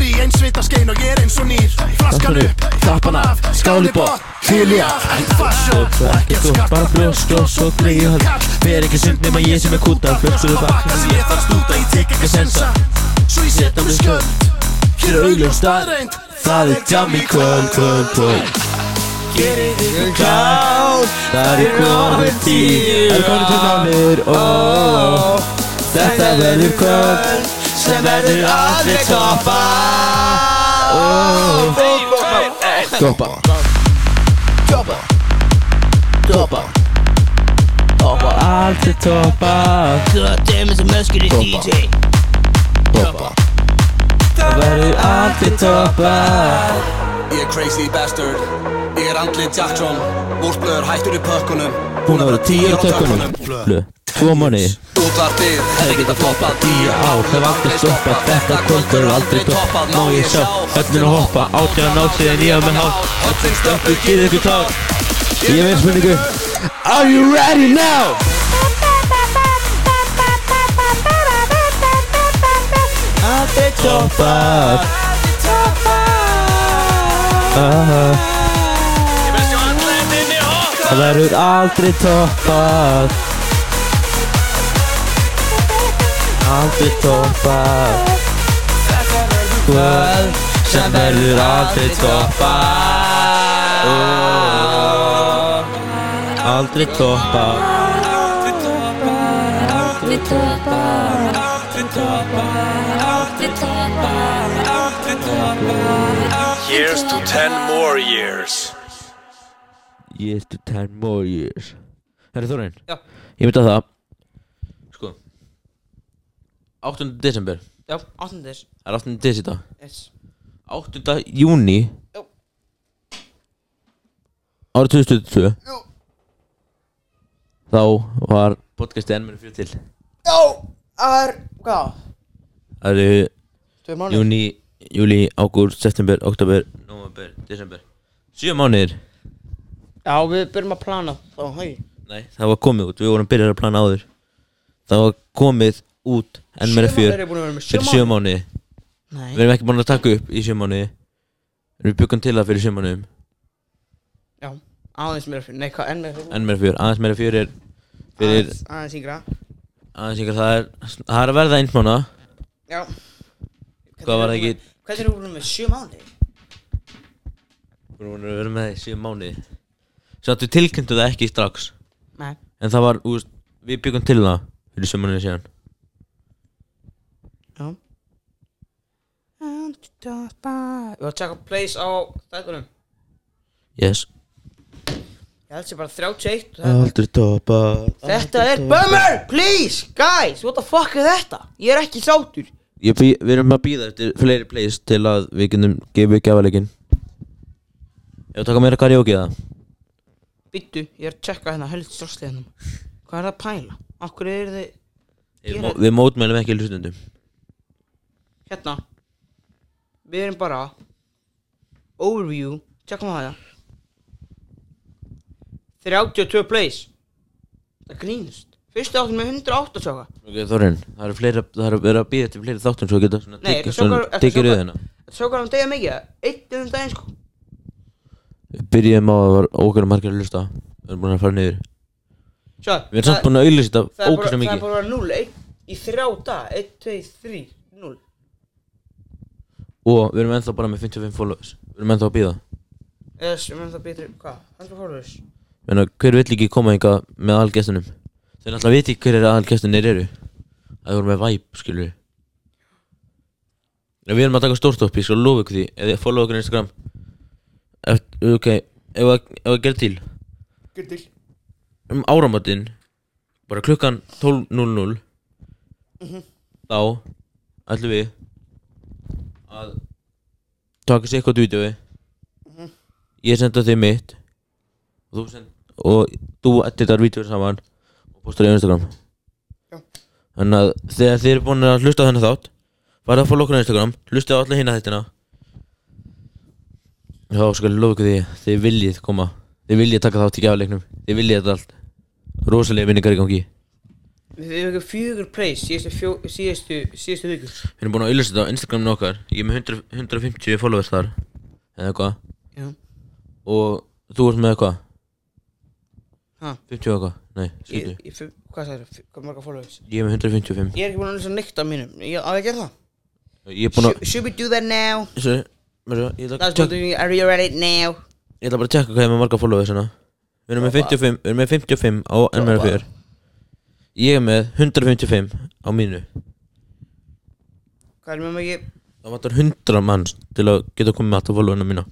Eins svita skein og ég er eins og nýr Flaskan upp, tappan af, skáli Fylja, ekkert farsjó og ekkert skatt Bara brjóst og svo dreigja hann Fer ekki sund nema ég sem er kúta Flöskuðu bak að ég þarf stúta, ég tek ekki sensa Svo ég setja mig skjöld Hér er auðljós staðreind Það er jam í kvöld, kvöld, kvöld Gerið ykkur Kláð Það er komin tíð Það er komin til nánir oh, Þetta verður kvöld Sem verður aldrei toppa oh, Toppa Hoppa Toppa Toppa Aldrei toppa God damn þetta möskuli DJ Hoppa Það verður aldrei toppa Ég er crazy bastard. Ég er andlið Jackson. Úrsblöður hættur í pökkunum. Búin að vera tíu á tökunum Blö, tvo mánu Útvarpið hefði getað toppað. Tíu ár, hef aldrei stoppað. Þetta kvöld verður aldrei toppað. Má ég sjá, öllin að hoppa. Átján át síðan ég á með hát Öllin Stöppu, kýð ykkur tár. Ég veit spurningu. Are you ready now? Aldrei toppað. Það verður aldrei toppað. Aldrei toppað. Kvöld sem verður aldrei toppað. Oh. Aldrei toppað. Aldrei toppa Aldrei toppa Aldrei toppa Aldrei toppa Here's to 10 more years. Years to ten more years Herri Þórin Já. Ég veit að það Sko 8. desember Já, áttundis Það er 8. desember Yes 8. júni Já. Árið 2022 Já. Þá var podcastið enn mér fyrir til Já, það er, hvað? Það eru Tvei mánuð júni, júli, ágúst, september, oktober, november, desember. Sjö mánuðir. Já, við byrjum að plana. Þá, hei Nei, það var komið út, við vorum byrjað að plana áður. Það var komið út enn mér Sjö fjör. mánuðir er búin að vera með sjö fyrir sjö mánuði? Nei. Við erum ekki búin að taka upp í sjö mánuði. Við byggum til það fyrir sjö mánuðum. Já, aðeins meira fyrir, nei, hvað, enn meira fyrir Enn mér fjör, aðeins meira fjör er Fyrir Aðeins, aðeins yngra. Aðeins yngar það er Það er að verða eins mánuða Já. Hvað var það ekki Hvernig erum við búin með sjö mánuði? Við að vera með það í sjö mánuði. Svo að við tilkynntu það ekki strax. Nei. En það var, úst, við byggum til það Fyrir mánuði síðan. Já. Við varum að tjekka place á þættunum Yes. Ég held sér bara 31 og það er Aldrei topa Þetta er bummer, please, guys, what the fuck er þetta? Ég er ekki sátur Ég Við erum að býða eftir fleiri plays Til að við getum gefið gefaleikin Ég var að taka meira karaoke það. Bittu, ég er að tjekka hérna helst stráslið hérna Hvað er það að pæla? Akkur er þið Við mó- Við mótmælum ekki hlustundum hérna. Við erum bara Overview, tjekkum það það 32 plays. Það grínust Fyrstu áttum með 108 sjóka Ok, Þorinn, það eru fleiri, það eru verið að býða eftir fleiri þáttum svo geta svona Nei, tekið svona tekið röðina. Þetta sjókar hann degja mikið Eitt um daginn sko. Við byrjum á að það var ókvæmlega margir að hlusta. Við erum búin að fara niður. Sjá, Við erum samt búin að auðlýsa það þetta ókvæmlega það er mikið bara að vera 0 1 í þrjá dag 1, 2, 3, 0 Og við erum ennþá bara með 55 followers. Við erum ennþá að býða Eða sem er það betri, hvað? 100 followers? Menna, hver vill ekki koma hingað með aðalgestunum Þeir náttúrulega viti hver er aðalgestunir eru. Það voru með vibe, skilur við erum að taka stórstopp, ég skal lofa ykkur því. Þið follow okkur Instagram. Eftir, Ok, ef að, ef að gera til. Gjör til. Um áramótin Bara klukkan 12.00 Þá ætlum við Að Taka sér eitthvað vídeo Ég sendi þig mitt. Og þú send Og þú editar vídeour saman postar í Instagram. Já. Þannig að þegar þið eru búin að hlusta á þennan þátt Farðu að fóla okkur á Instagram Hlusta á alla hinna þættina. Já, skal ég lofa ykkur því. Þið viljið koma. Þið viljið taka þátt í gafleiknum Þið viljið þetta allt. Rosalega vinningar í gangi. Við hefum fjögur praise síðustu, fjó, síðustu, síðustu viku Við erum búin að auðvitað þetta á Instagraminu okkar. Ég er með 100, 150 followers þar. Eða eitthvað. Já. Og þú ert með eitthvað? 50 og eitthvað. Nei, Ég, 70 ég, ég, Hvað sagði það? Hvað marga followers? Ég er með 155 Ég er ekki búin að lesa neitt af mínum. Ég á að gera það? Ég er búin að Should, should we do that now? Þessu, Merra, Ég ætla að That's what tjekka- we are you ready now? ég ætla bara að tjekka hvað ég er með marga followers hérna. Við erum með 55 Við erum með 55 á NMR4 Ég er með 155 á mínu. Hvað er með mig? Það vantar 100 manns til að geta komið með alltaf followerna mína.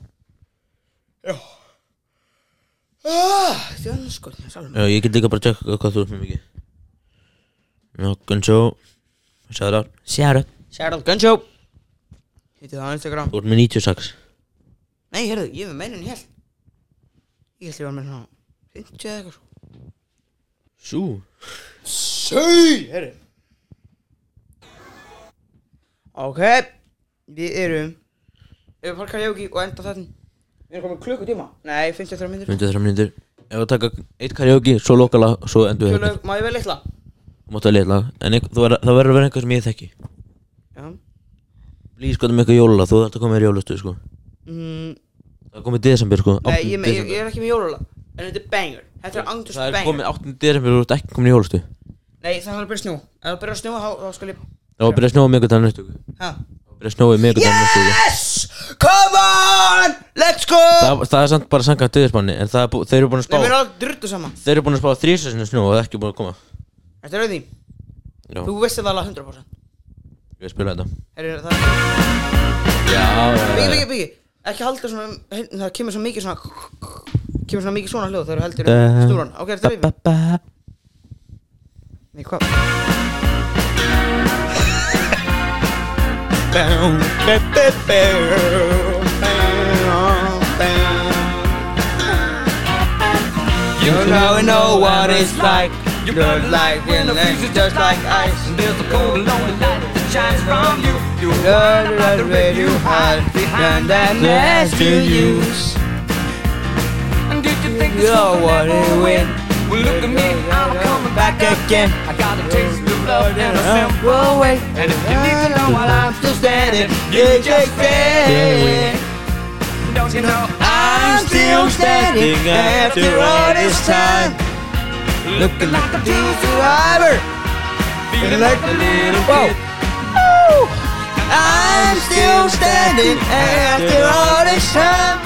Sálum Já, ég get líka bara að tjekka hvað þú ert með mikið. Já, Gunnsjó Shout out Shout out Shout out Gunshow Hittu það á Instagram. Þú ert með 96 Nei, heyrðu, ég er með meira en ég held Ég held ég var með svona 50 eða eitthvað svo Sú. Søy, heyrðu. Ok Við erum fara karaoke og enda þetta Við erum komið klukkutíma. Nei, 53 minnir 53 minnir Ef við taka eitt karaoke, svo lokala, svo endur við þetta. Má ég vel litla? Þú mátt að leila En ein- þú verður- það verður að vera eitthvað sem ég þekki. Já. Lýs sko með eitthvað jóla, þú þarft að koma með jólastu sko. Mm, Það er komið desember sko. Nei, 8. ég, ég, desember. ég er ekki með jóla En þetta er banger. Þetta er angtust Það er banger. komið 8. desember og þú ert ekki komin í jólastu Nei, það er að byrja að snjó Ef það byrja að snjó, þá, þá skal ég Það var að byrja að snjóa mig eitthvað næstu viku. Ha? Byrja að snjóa mig. Yes! Come on! Let's go! það, það er samt bara samkvæmt döðismanni En það er bú, þeir eru búin að Nei, við spá erum alveg druttu saman. Þeir eru búin að spá þrísasinu snjó og það er ekki búin að koma. Þetta er auðvitað Já, Þú veist það alveg 100% ég spila þetta. Herri, það Já, Byggi, byggi, byggi Ekki halda svona hérna, Það kemur svo mikið svona Kemur svona mikið svona hljóð þegar þú heldur um snúran Ok, þetta er við Nei, hvað? You know, know what it's like. You look like when the future's just like ice. And There's a cold lonely light that shines from you. You Love the way you hide behind that mask you use. And did you think You know what it win? Well look at me, I'm coming back again. I got a taste love and a simple way And if you need to know while I'm still standing You just stay Don't you know I'm still standing after all this time? Looking like a true survivor Feeling like a little. Woo. I'm still standing after all this time.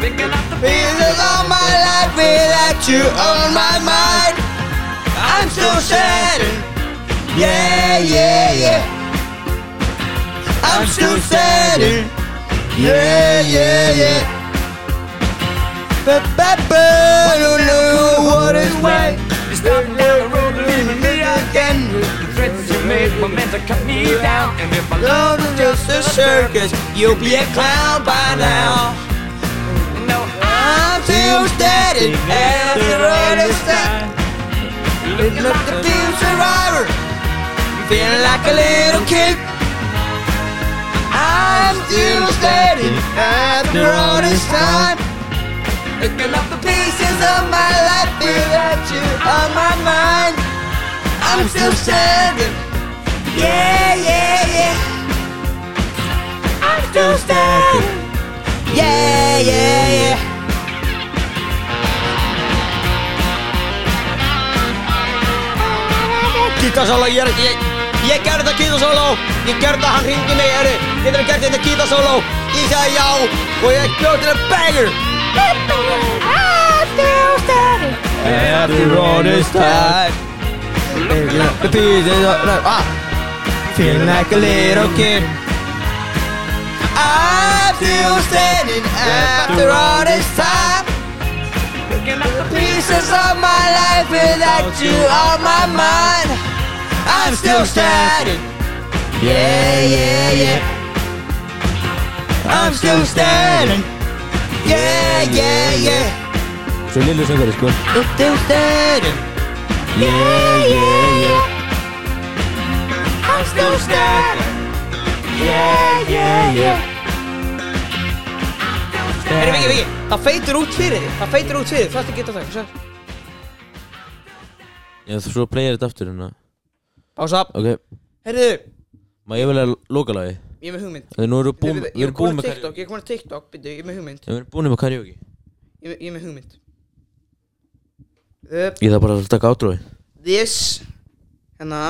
Picking up the Feeling all my life without you on my mind. I'm still standing Yeah, yeah, yeah I'm still standing. Yeah, yeah, yeah ba ba, don't know what is right You started down the road leaving me again. The threats you made were meant to cut me down. And if I Love is just a circus, you'll be a clown by now. know I'm still standing. after all this time. Looking up the team survivor Feeling like a little kid. I'm still standing after all this time. Looking up the pieces of my life without you on my mind. I'm still standing. Yeah, yeah, yeah. I'm still standing. Yeah, yeah, yeah. Ég er ekki Ég, gerði þetta gítarsóla Ég gerði þetta, hann hringdi mig. Eri, getur þú gert þetta gítarsóla Ég sagði já Og ég bjóð til að banger After all this time the pieces of ah, Feeling like a little kid I'm still standing after all this time Picking up the Pieces of my life without you on my mind I'm still standing Yeah, yeah, yeah. I'm still standing Yeah, yeah, yeah. Svo lillu söngari sko. Upp um stöðum Yeah, yeah, yeah. Upp um stöðum Yeah, yeah, yeah. Herri, Viki, Viki, það feitur út fyrir þig Það feitur út fyrir þig, það er ekki geta það Svo, Já, svo playar þetta aftur hérna Pása Ok, Herriðu, má ég vel að loka lagi ég er með hugmynd. Þegar nú Bíddu, búin Við Ég er erum búin með TikTok, ég er komin að TikTok Byrju, ég er með hugmynd. Við erum búin með karaoke. Ég er- ég er með hugmynd. Uh, Ég þarf bara að taka átrói This Hérna.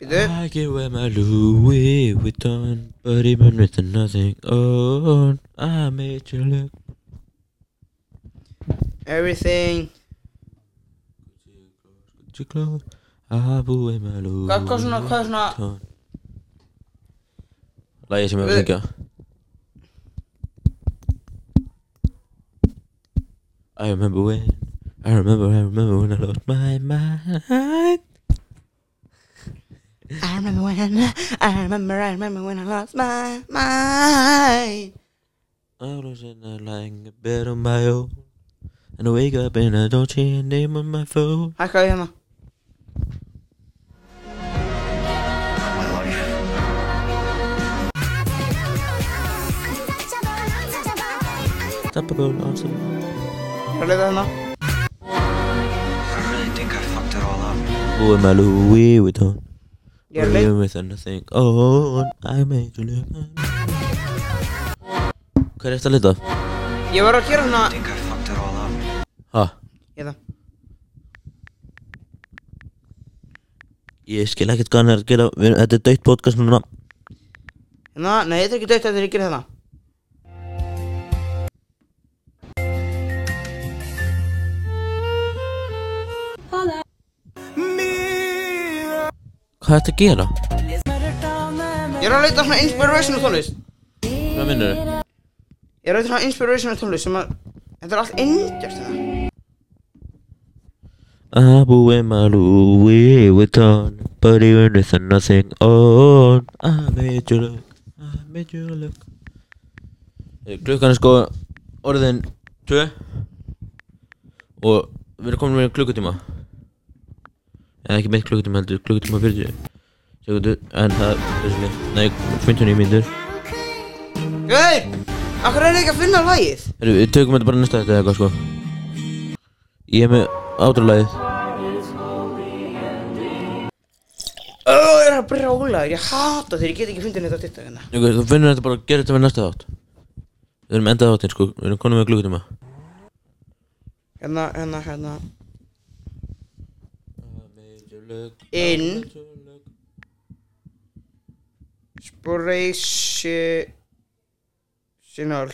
Byrju I get with my Louis Vuitton But even with nothing. On I made you look Everything Hvað, hvað svona, hvað er svona Vuitton Lagi sem ég vil Við- syngja I remember when I remember, I remember when I lost my mind. I remember when I remember, I remember when I lost my mind. I was in a lying in bed on my own And I wake up and I don't see a name on my phone. Hækkaði hérna Tappable answer Ég er að leita hérna Boo with my Louis Vuitton Ég er leita Living with nothing on I made you look Hvað er þetta að lita? Ég var að gera hérna Ha? Hérna Ég skil ekkert hvað hann er að gera Þetta er döitt podcast núna Hérna, nei þetta er ekki dött Þetta er ekki hérna Hvað er þetta að gera? Ég er að leita svona inspirational tónlist. Hvað minnur þau? Ég er að leita svona inspirational tónlist sem að Þetta er allt indjast hérna. I boo with my Louis Vuitton But even with nothing on. I made you look I made you look Klukkan er sko orðin 2 Og við erum komin með klukkutíma Eða ekki með klukkutíma heldur Klukkutíma 40 sekundur En það er basically Nei, 59 mínútur. Gauð! Akkur er ekki að finna lagið? Heru, Við tökum þetta bara næsta þetta eða eitthvað sko. Ég er með átrúlagið Ó, ég er að brjála Ég hata þegar ég get ekki fundið þetta á TikTok hérna. Jökull, Þú finnur þetta bara að gera þetta með næsta þátt. Við erum endað þáttinn sko. Við erum konum með klukkutíma. Hérna, hérna, hérna. In Inspirational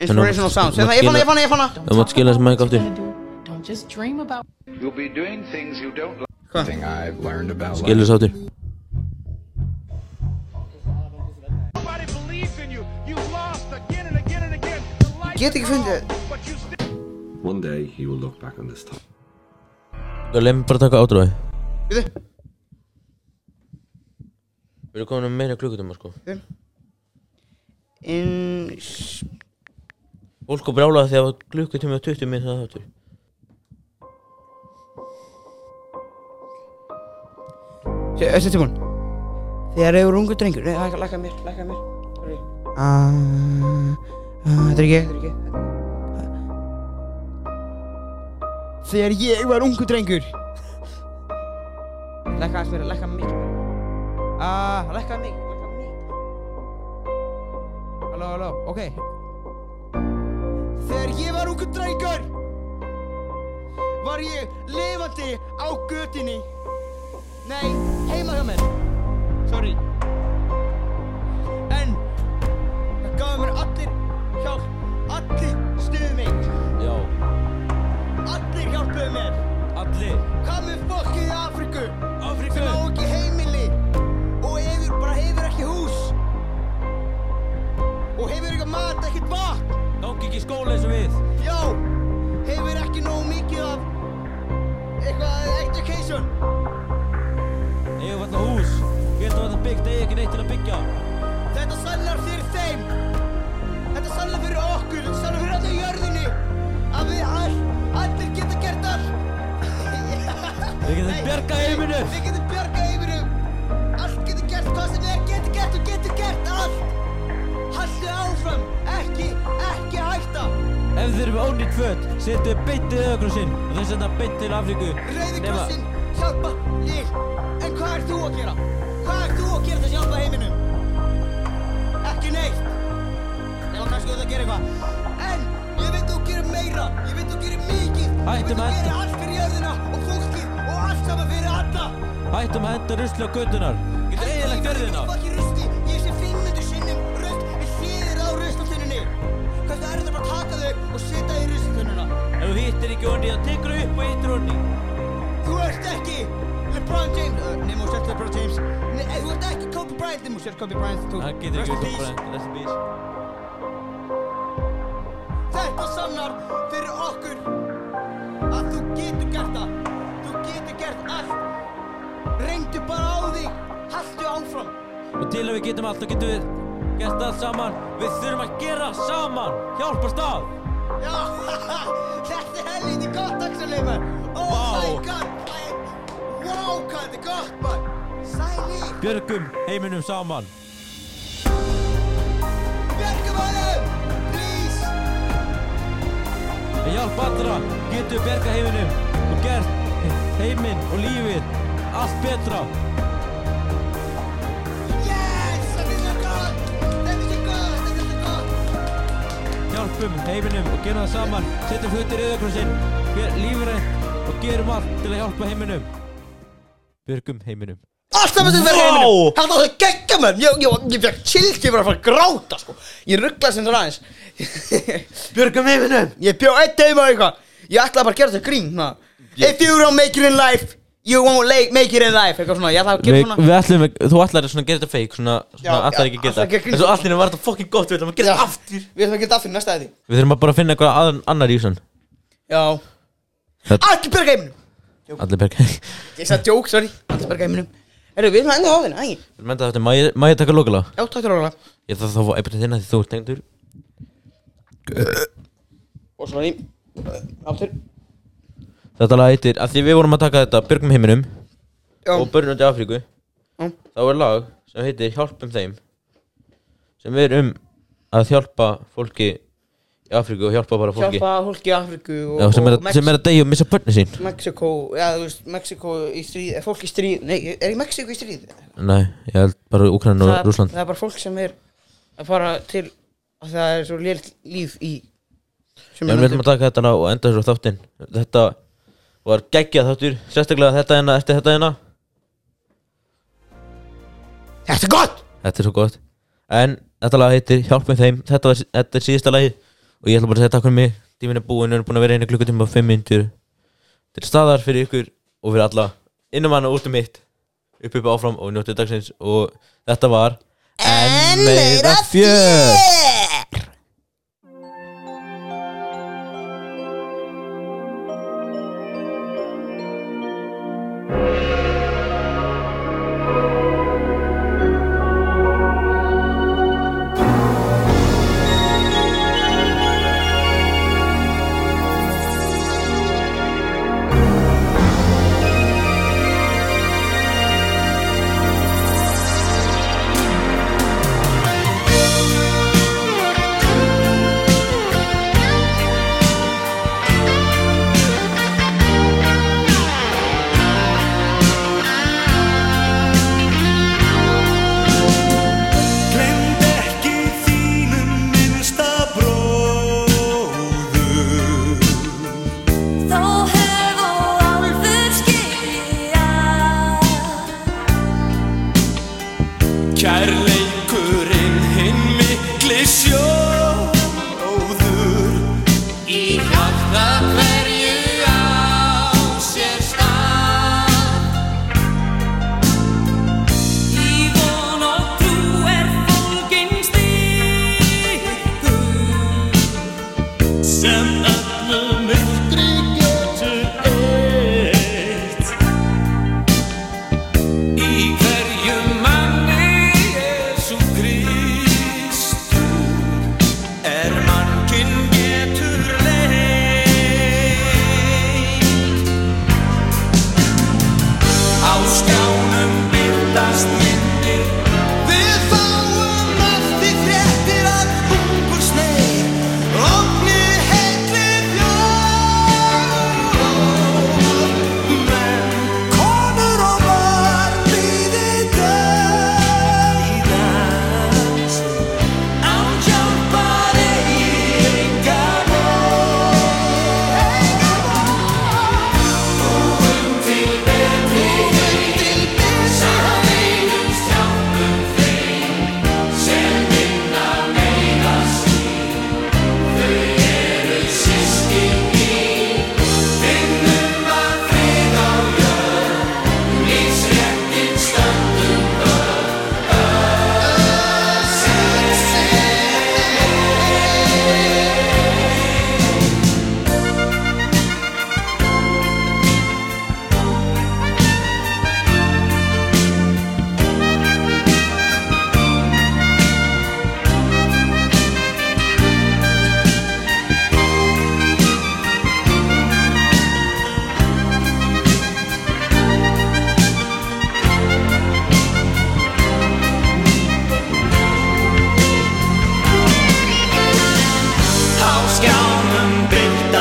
Inspirational sounds Hérna, ég fann það, ég fann það, ég fann það Þú mátt skila þessi mæk aftur Don't just dream about. You'll be doing things you don't like. Hvað? Thing I've learned about Skila þessi aftur Nobody believes in you. You've lost again and again and again. The light Get ekki fundið but you still One day he will look back on this time. Mér bara að taka átrúlagið Við Við erum komin með meira klukkutíma sko. In Fólk og brjálaði þegar klukkutíma og 20 minn það þáttur Þessi tímon Þegar ég er ungu drengur. Nei, lækka, lækka mér, lækka mér. Sorry. Ah, ah, Þetta er ekki, þetta er ekki þetta er ekki. Þegar ég var ungu drengur. Lækka aðeins mér, lækka mikið Ah, lækka mikið, lækka mikið. Halló, halló, ok. Þegar ég var ungu drengur Var ég lifandi á götinni Nei, heima hjá mér. Sorry. En Það gafu mér allir hjálp Allir stuðu mig Allir hjálpuðu mér. Allir? Hvað með fokkið í Afríku? Afríku? Sem á ekki heimili. Og hefur, bara hefur ekki hús. Og hefur ekki mat, ekkert vatn. Gangi ekki skóla eins og við. Já Hefur ekki nógu mikið af Eitthvað education. Við alltaf hús? Getum við alltaf byggt, eigi ekki neitt til að byggja. Þetta sannar fyrir þeim. Þetta sannar fyrir okkur Við getum bjargað heiminum. Við getum bjargað heiminum Allt getur gert, hvað sem er. Getur gert og getur gert allt. Haltu áfram, ekki, ekki hætta. Ef þið eru með ónýtt föt Settu þið beint til Rauðakrossinn Og þeir senda beint til Afríku. Rauði Nema- krossin, hjálpa, ég En hvað ert þú að gera? Hvað ert þú að gera til að hjálpa heiminum? Ekki neitt. Eða kannski þú ert að gera eitthvað. En ég veit þú gerir meira. Ég veit þú gerir mikið. Ég veit þú að gerir henda- allt fyrir jörðina Og fólkið og saman fyrir alla. Hættum að henda rusli á göttunar Getur eiginlega gjörðina Fokki rusti, ég sé 500 sinnum röst Við hliðir á ruslatunninni Hversu er þetta bara að taka þau og setja í ruslatununa Ef þú hittir ekki onni þá tekur þú upp og hittir onni Þú ert ekki LeBron James. Uh, Nemo sért LeBron James. Nei, eh, þú ert ekki Kobe Bryant Nemo sért Kobe Bryant Það getur ekki peace. á Rest in peace. Þetta sannar fyrir okkur að þú getur gert það allt. Reyndu bara á þig Haltu áfram. Og til að við getum allt, þá getum við gert allt saman. Við þurfum að gera saman. Hjálpast að Já, þetta er helviti gott Axel Oh my god. Wow, hvað þetta er gott maður. Sæli Björgum heiminum saman. Björgum honum Please. Með hjálp allra getum við bjarga heiminum Og gert heiminn og lífið allt betra. Yes, þetta er svo gott Þetta er svo gott, þetta er svo gott Hjálpum heiminum og gerum það saman. Setjum hlutir í auðvakrossinn Lífrænt og gerum allt til að hjálpa heiminum. Björgum heiminum. Allt saman þetta verður heiminum. Þetta var það geggja menn Ég, ég, ég fekk chillt, ég var að fara að gráta sko. Ég rugglaði sem það aðeins. Björgum heiminum. Ég bjó eitt heima eitthvað. Ég ætlaði bara að gera þetta grín na. If you don't make it in life You won't make it in life. Eitthvað svona, ég ætlaði að gera Við, svona. við ætlum, þú ætlar að gera þetta fake Svona, svona Já, ætlar já, ekki að gera ætlar ekki að þetta grína. En svo allir var þetta fucking gott Við ætlum að gera þetta aftur. Við ætlum að gera þetta aftur næsta æði Við þurfum að bara finna eitthvað að, annar í þessan Já. Það- Allir björg heiminum Allir berg Ég sagði joke, sorry. Allir björg heiminum Herru, við erum enda á þinn, ægi. Við menta þetta, má ég- má ég taka lokala? Já, takk fyrir okkur Ég þarf þá að fá einhvern þinn að því þú ert tengdur. Og sorry. Aftur Þetta lag heitir, að því við vorum að taka þetta Björgum heiminum Já. Og börnum til Afríku Já. Þá er lag sem heitir Hjálpum þeim Sem er um að hjálpa fólki í Afríku og hjálpa bara fólki Hjálpa fólki í Afríku og, Já, sem, er og að, sem er að deyja og missa börni sín Mexiko, já þú veist, Mexiko í stríð, er fólk í stríð, nei, er í Mexiko í stríð? Nei, ég held bara Úkræn og það, Rússland það er bara fólk sem er að fara til, að það er svo lélt líf í Já, en við ætlum að taka þetta ná og enda þessu þáttinn Þetta var geggjað þáttur Sérstaklega þetta hérna, eftir þetta hérna. Þetta er gott! Þetta er svo gott. En þetta lag heitir Hjálpum þeim. Þetta, var, þetta er síðasta lagið. Og ég ætla bara að segja takk fyrir mig. Tíminn er búinn, við erum búin að vera einu klukkutíma og fimm minntur Til staðar fyrir ykkur og fyrir alla. Innum hann og út um mitt. Upp upp áfram og njótið dagsins. Og þetta var En meira fjör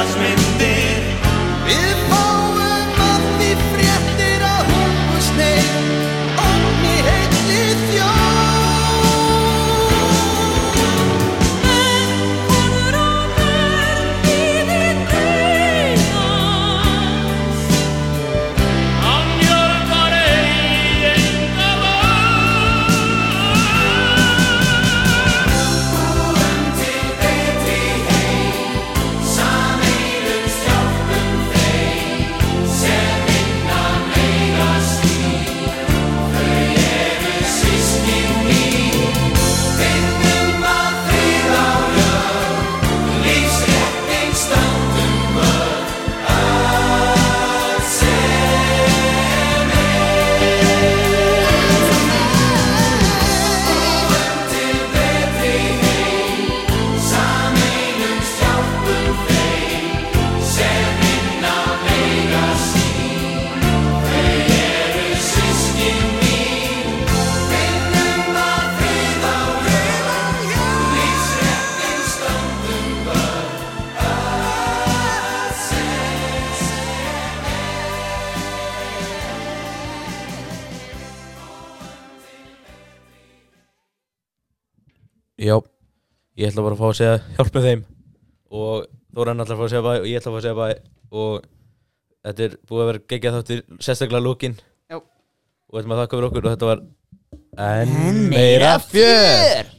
touch me. Ég ætla bara að fá að segja hjálp með þeim og Þóran ætla að fá að segja bæ og ég ætla að fá að segja bæ og þetta er búið að vera geggjað þáttir sérstaklega lúkin Já. og þetta maður þakka fyrir okkur og þetta var enn meira fjör.